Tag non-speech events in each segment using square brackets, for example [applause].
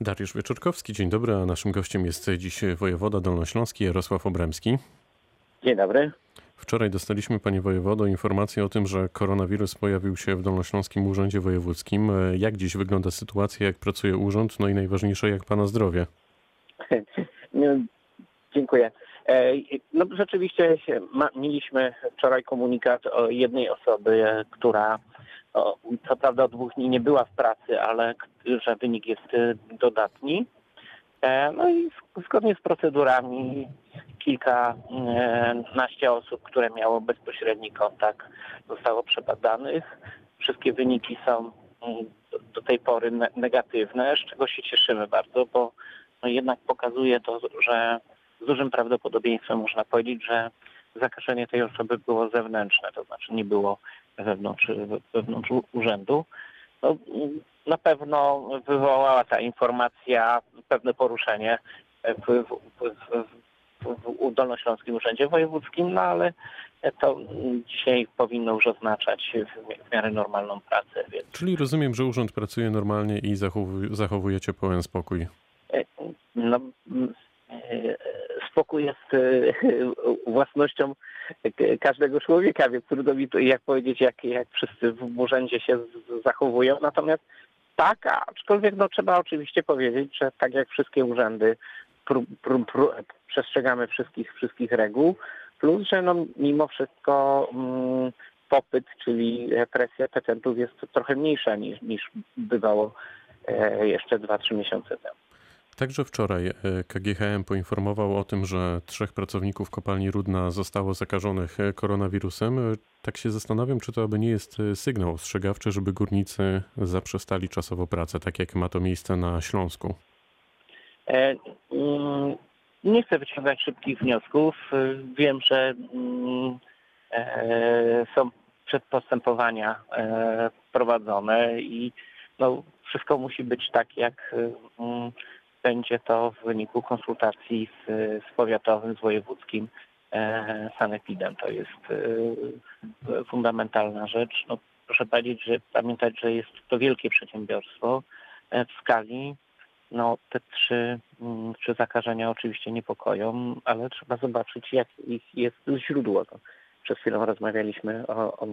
Dariusz Wieczorkowski, dzień dobry, a naszym gościem jest dziś wojewoda dolnośląski Jarosław Obremski. Dzień dobry. Wczoraj dostaliśmy, panie wojewodo, informację o tym, że koronawirus pojawił się w Dolnośląskim Urzędzie Wojewódzkim. Jak dziś wygląda sytuacja, jak pracuje urząd, no i najważniejsze, jak pana zdrowie? [laughs] No, dziękuję. E, No rzeczywiście mieliśmy wczoraj komunikat o jednej osoby, która co prawda od dwóch dni nie była w pracy, ale że wynik jest e, dodatni. E, No i zgodnie z procedurami kilkanaście osób, które miało bezpośredni kontakt, zostało przebadanych. Wszystkie wyniki są mm, do- tej pory ne- negatywne, z czego się cieszymy bardzo, bo no jednak pokazuje to, że z dużym prawdopodobieństwem można powiedzieć, że zakażenie tej osoby było zewnętrzne, to znaczy nie było wewnątrz, wewnątrz urzędu. No, na pewno wywołała ta informacja pewne poruszenie w, w, w, w, Dolnośląskim Urzędzie Wojewódzkim, no ale to dzisiaj powinno już oznaczać w, mi- w miarę normalną pracę, więc Czyli rozumiem, że urząd pracuje normalnie i zachowuj, zachowujecie pełen spokój. E, No, jest e, [laughs] własnością każdego człowieka, więc trudno mi jak powiedzieć, jak, jak wszyscy w urzędzie się zachowują. Natomiast tak, aczkolwiek no, trzeba oczywiście powiedzieć, że tak jak wszystkie urzędy pró, pró, pró, przestrzegamy wszystkich, wszystkich reguł, plus, że no, mimo wszystko mm, popyt, czyli presja petentów jest trochę mniejsza niż, niż bywało e, jeszcze 2-3 miesiące temu. Także wczoraj e, KGHM poinformował o tym, że trzech pracowników kopalni Rudna zostało zakażonych e, koronawirusem. E, Tak się zastanawiam, czy to aby nie jest sygnał ostrzegawczy, żeby górnicy zaprzestali czasowo pracę, tak jak ma to miejsce na Śląsku. Mm, Nie chcę wyciągać szybkich wniosków. Wiem, że mm, są przedpostępowania prowadzone i no, wszystko musi być tak, jak mm, będzie to w wyniku konsultacji z, z powiatowym, z wojewódzkim e, sanepidem. To jest e, fundamentalna rzecz. No, proszę powiedzieć, że pamiętać, że jest to wielkie przedsiębiorstwo e, w skali no, te trzy, mm, trzy zakażenia oczywiście niepokoją, ale trzeba zobaczyć, jak ich jest źródło. Przed chwilą rozmawialiśmy o, o,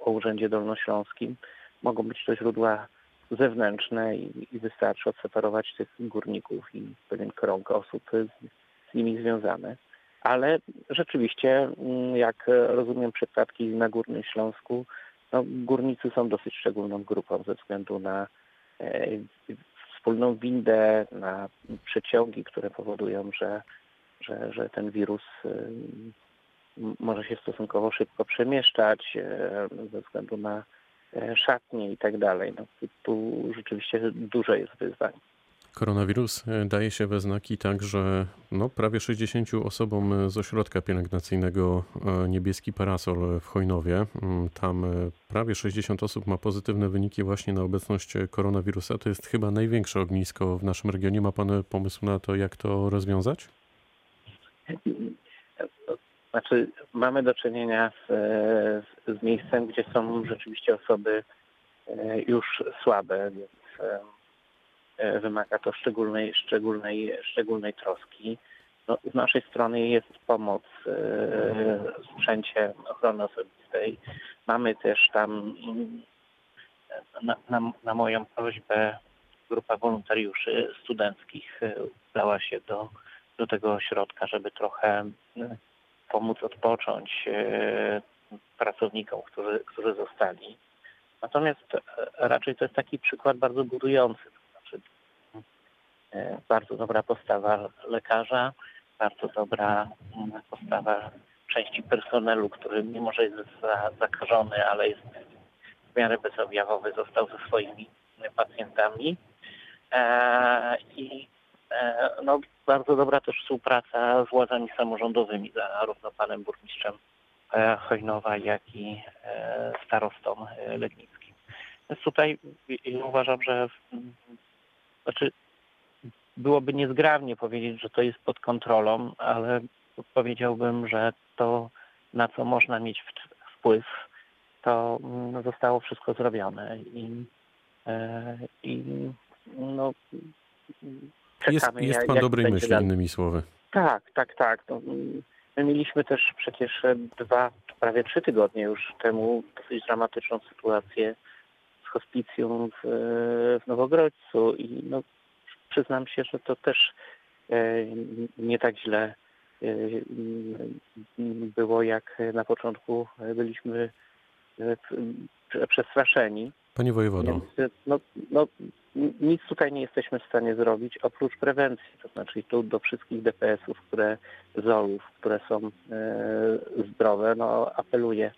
o Urzędzie Dolnośląskim. Mogą być to źródła zewnętrzne i, i wystarczy odseparować tych górników i pewien krąg osób z, z nimi związane. Ale rzeczywiście, mm, jak rozumiem przypadki na Górnym Śląsku, no, górnicy są dosyć szczególną grupą ze względu na e, wspólną windę, na przeciągi, które powodują, że, że, że ten wirus m- może się stosunkowo szybko przemieszczać e, ze względu na e, szatnie i tak dalej. No, tu- rzeczywiście dużo jest wyzwań. Koronawirus e, daje się we znaki tak, że no, prawie 60 osobom z ośrodka pielęgnacyjnego e, Niebieski Parasol w Chojnowie, mm, tam e, prawie 60 osób ma pozytywne wyniki właśnie na obecność e, koronawirusa. To jest chyba największe ognisko w naszym regionie. Ma pan pomysł na to, jak to rozwiązać? Znaczy, mamy do czynienia z, z, miejscem, gdzie są rzeczywiście osoby e, już słabe, więc e, e, wymaga to szczególnej, szczególnej, szczególnej troski. No, z naszej strony jest pomoc w sprzęcie ochrony osobistej. Mamy też tam mm, na, na, na moją prośbę grupa wolontariuszy studenckich udała się do, do tego ośrodka, żeby trochę e, pomóc odpocząć e, pracownikom, którzy, którzy zostali. Natomiast e, raczej to jest taki przykład bardzo budujący. To znaczy, e, bardzo dobra postawa lekarza, bardzo dobra mm, postawa części personelu, który mimo, że jest za, zakażony, ale jest w miarę bezobjawowy, został ze swoimi pacjentami. I no, bardzo dobra też współpraca z władzami samorządowymi, zarówno panem burmistrzem e, Chojnowa, jak i e, starostą e, legnickim. Więc tutaj uważam, że znaczy byłoby niezgrabnie powiedzieć, że to jest pod kontrolą, ale powiedziałbym, że to, na co można mieć wpływ, to mm, zostało wszystko zrobione i, e, i no, czekamy. jest jak- pan jak dobrej myśli, innymi słowy. Tak, tak, tak. No, my mieliśmy też przecież e, dwa, prawie trzy tygodnie już temu dosyć dramatyczną sytuację z hospicjum w, w Nowogrodźcu i no, przyznam się, że to też e, nie tak źle e, było, jak na początku byliśmy e, przestraszeni. Panie wojewodo, Więc, no, no, nic tutaj nie jesteśmy w stanie zrobić oprócz prewencji. To znaczy tu do wszystkich DPS-ów, które ZOL-ów, które są e, zdrowe, no apeluję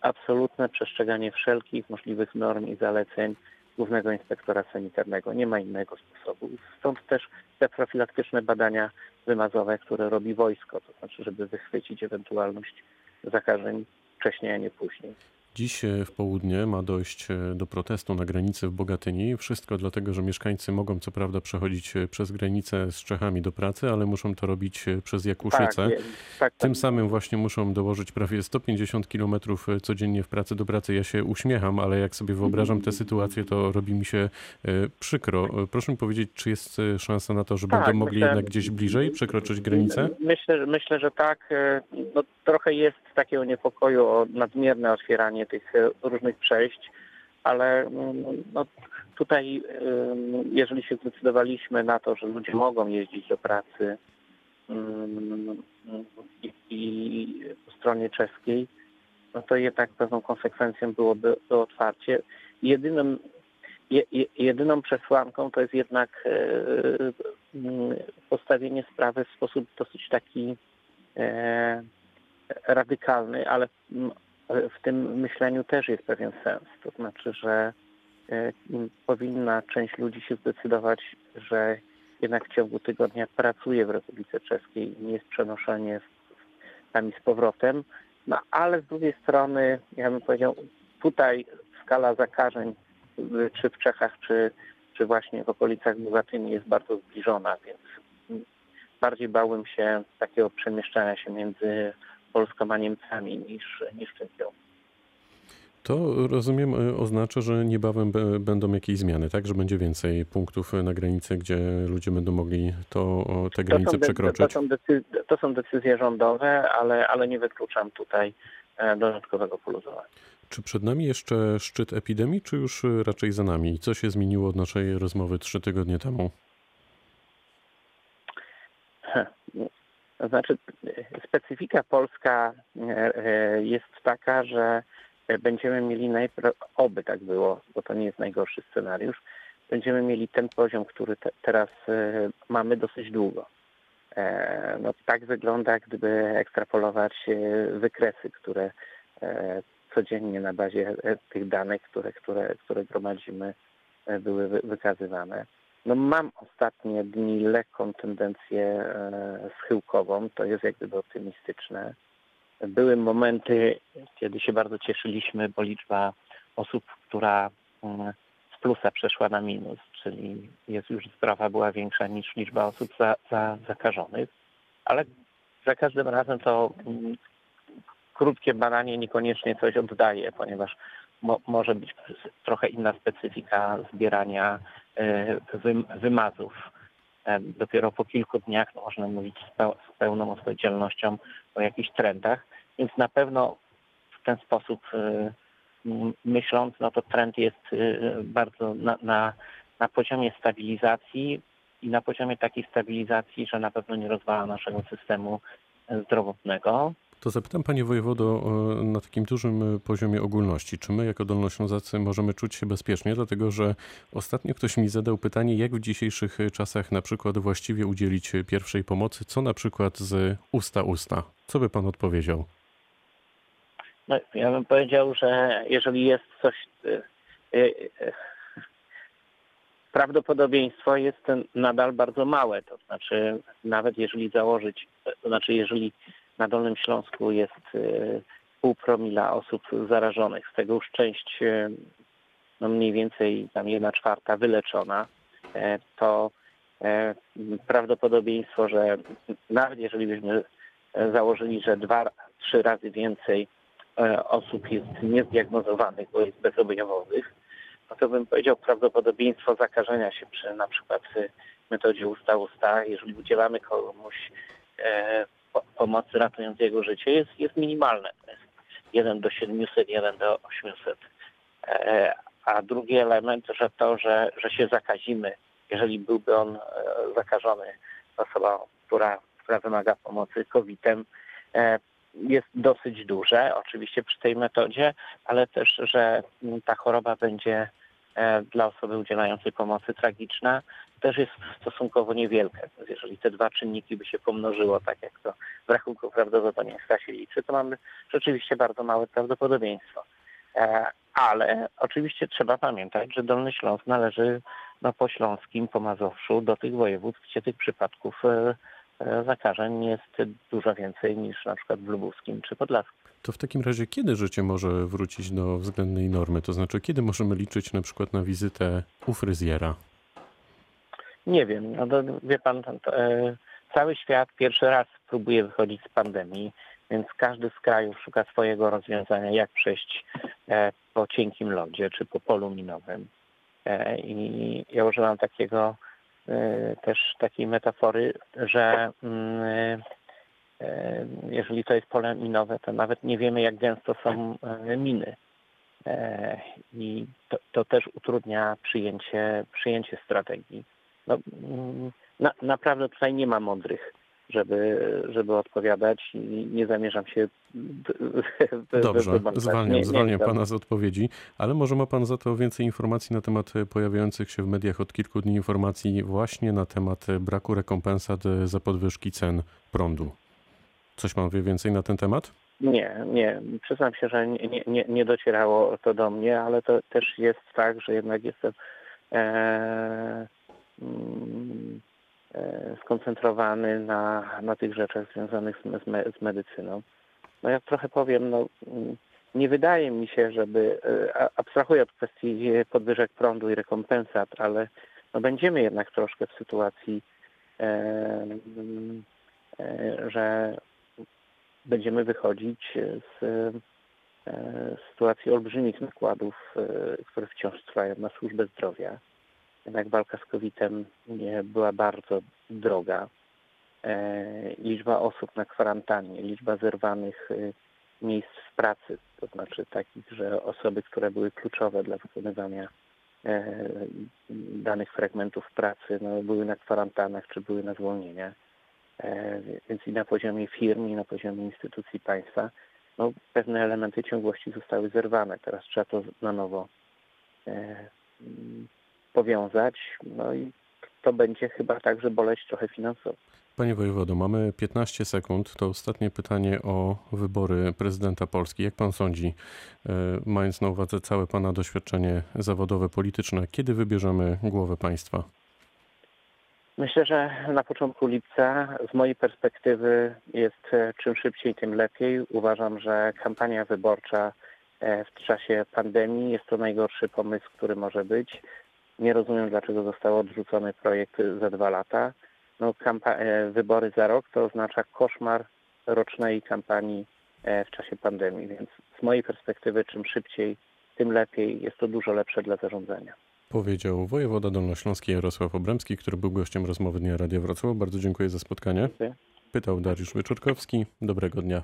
absolutne przestrzeganie wszelkich możliwych norm i zaleceń Głównego Inspektora Sanitarnego. Nie ma innego sposobu. Stąd też te profilaktyczne badania wymazowe, które robi wojsko, to znaczy, żeby wychwycić ewentualność zakażeń wcześniej, a nie później. Dziś e, w południe ma dojść e, do protestu na granicy w Bogatyni. Wszystko dlatego, że mieszkańcy mogą co prawda przechodzić e, przez granicę z Czechami do pracy, ale muszą to robić przez Jakuszycę. Tak, tak, Tym tak. samym właśnie muszą dołożyć prawie 150 km codziennie w pracy do pracy. Ja się uśmiecham, ale jak sobie wyobrażam tę sytuację, to robi mi się przykro. Proszę mi powiedzieć, czy jest szansa na to, że Tak, będą mogli myślę- jednak gdzieś bliżej przekroczyć granicę? Myślę, myślę, że tak. No, trochę jest takiego niepokoju o nadmierne otwieranie tych e, różnych przejść, ale mm, no, tutaj, ym, jeżeli się zdecydowaliśmy na to, że ludzie mogą jeździć do pracy ym, i, i po stronie czeskiej, no to jednak pewną konsekwencją byłoby to otwarcie. Jedynym, je, je, jedyną przesłanką to jest jednak e, mm, postawienie sprawy w sposób dosyć taki e, radykalny, ale mm, w tym myśleniu też jest pewien sens. To znaczy, że e, powinna część ludzi się zdecydować, że jednak w ciągu tygodnia pracuje w Republice Czeskiej i nie jest przenoszenie tam i z powrotem. No ale z drugiej strony, ja bym powiedział, tutaj skala zakażeń, czy w Czechach, czy, czy właśnie w okolicach Bogatyni jest bardzo zbliżona, więc bardziej bałbym się takiego przemieszczania się między Polską a Niemcami niż, niż Czechą. To rozumiem, e, oznacza, że niebawem będą jakieś zmiany, tak? Że będzie więcej punktów e, na granicy, gdzie ludzie będą mogli to, te granice to, przekroczyć. to, są decyzje, to są decyzje rządowe, ale, ale nie wykluczam tutaj e, dodatkowego poluzowania. Czy przed nami jeszcze szczyt epidemii, czy już e, raczej za nami? Co się zmieniło od naszej rozmowy trzy tygodnie temu? To znaczy, specyfika polska e, e, jest taka, że będziemy mieli najpierw, oby tak było, bo to nie jest najgorszy scenariusz, będziemy mieli ten poziom, który te, teraz e, mamy dosyć długo. No, tak wygląda, gdyby ekstrapolować wykresy, które codziennie na bazie tych danych, które, które, które gromadzimy, były wy- wykazywane. No mam ostatnie dni lekką tendencję e, schyłkową, to jest jak gdyby optymistyczne. Były momenty, kiedy się bardzo cieszyliśmy, bo liczba osób, która mm, z plusa przeszła na minus, czyli jest już zdrowa, była większa niż liczba osób za, za, zakażonych, ale za każdym razem to mm, krótkie badanie niekoniecznie coś oddaje, ponieważ mo, może być trochę inna specyfika zbierania e, wym, wymazów. E, Dopiero po kilku dniach no, można mówić z, peł, z pełną odpowiedzialnością o jakichś trendach, więc na pewno w ten sposób e, myśląc, no to trend jest bardzo na, na, na poziomie stabilizacji i na poziomie takiej stabilizacji, że na pewno nie rozwala naszego systemu zdrowotnego. To zapytam Panie Wojewodo e, na takim dużym e, poziomie ogólności. Czy my jako Dolnoślązacy możemy czuć się bezpiecznie? Dlatego, że ostatnio ktoś mi zadał pytanie, jak w dzisiejszych e, czasach na przykład właściwie udzielić pierwszej pomocy, co na przykład z usta-usta? Co by Pan odpowiedział? No, ja bym powiedział, że jeżeli jest coś. Prawdopodobieństwo jest nadal bardzo małe. To znaczy, nawet jeżeli założyć, to znaczy, jeżeli na Dolnym Śląsku jest y, pół promila osób zarażonych, z tego już część y, no mniej więcej tam jedna czwarta wyleczona, e, to e, prawdopodobieństwo, że nawet jeżeli byśmy e, założyli, że dwa, trzy razy więcej e, osób jest niezdiagnozowanych, bo jest bezobjawowych, no to bym powiedział prawdopodobieństwo zakażenia się przy na przykład metodzie usta-usta, jeżeli udzielamy komuś e, pomocy ratując jego życie, jest, jest minimalne. To jest 1 do 700, 1 do 800. E, a drugi element, że to, że, że się zakazimy, jeżeli byłby on e, zakażony osobą, która, która wymaga pomocy COVID-em, e, jest dosyć duże, oczywiście przy tej metodzie, ale też, że mm, ta choroba będzie dla osoby udzielającej pomocy tragiczna, też jest stosunkowo niewielka. Jeżeli te dwa czynniki by się pomnożyło, tak jak to w rachunku prawdopodobieństwa się liczy, to mamy rzeczywiście bardzo małe prawdopodobieństwo. E, Ale oczywiście trzeba pamiętać, że Dolny Śląsk należy no, po Śląskim, po Mazowszu do tych województw, gdzie tych przypadków e, e, zakażeń jest dużo więcej niż na przykład w Lubuskim czy Podlaskim. To w takim razie kiedy życie może wrócić do względnej normy? To znaczy, kiedy możemy liczyć na przykład na wizytę u fryzjera? Nie wiem, no to, wie pan, e, cały świat pierwszy raz próbuje wychodzić z pandemii, więc każdy z krajów szuka swojego rozwiązania, jak przejść e, po cienkim lodzie czy po polu minowym. E, I ja używam takiego e, też takiej metafory, że mm, e, jeżeli to jest pole minowe, to nawet nie wiemy, jak gęsto są e, miny. E, I to, to też utrudnia przyjęcie, przyjęcie strategii. No, mm, na, naprawdę tutaj nie ma mądrych, żeby, żeby odpowiadać i nie zamierzam się. Dobrze, zwalniam, Nie- zwalniam pana z odpowiedzi, ale może ma pan za to więcej informacji na temat pojawiających się w mediach od kilku dni informacji właśnie na temat braku rekompensat za podwyżki cen prądu. Coś pan wie więcej na ten temat? Nie, nie. Przyznam się, że nie, nie- nie, docierało to do mnie, ale to też jest tak, że jednak jestem e, mm, skoncentrowany na, na tych rzeczach związanych z, me, z medycyną. No jak trochę powiem, no, mm, nie wydaje mi się, żeby, e, abstrahuję od kwestii podwyżek prądu i rekompensat, ale no będziemy jednak troszkę w sytuacji, e, mm, e, że będziemy wychodzić z e, sytuacji olbrzymich nakładów, e, które wciąż trwają na służbę zdrowia. Jednak walka z COVID-em była bardzo droga. E, Liczba osób na kwarantannie, liczba zerwanych e, miejsc pracy, to znaczy takich, że osoby, które były kluczowe dla wykonywania e, danych fragmentów pracy, no, były na kwarantannach czy były na zwolnieniach. E, Więc i na poziomie firm, i na poziomie instytucji państwa no, pewne elementy ciągłości zostały zerwane. Teraz trzeba to na nowo powiązać. No i to będzie chyba także boleć trochę finansowo. Panie wojewodo, mamy 15 sekund. To ostatnie pytanie o wybory prezydenta Polski. Jak pan sądzi, e, mając na uwadze całe pana doświadczenie zawodowe, polityczne, kiedy wybierzemy głowę państwa? Myślę, że na początku lipca z mojej perspektywy jest e, czym szybciej, tym lepiej. Uważam, że kampania wyborcza e, w czasie pandemii jest to najgorszy pomysł, który może być. Nie rozumiem, dlaczego został odrzucony projekt za dwa lata. No, e, wybory za rok to oznacza koszmar rocznej kampanii e, w czasie pandemii, więc z mojej perspektywy czym szybciej, tym lepiej. Jest to dużo lepsze dla zarządzania. Powiedział wojewoda dolnośląski Jarosław Obremski, który był gościem rozmowy Dnia Radia Wrocław. Bardzo dziękuję za spotkanie. Pytał Dariusz Wyczorkowski. Dobrego dnia.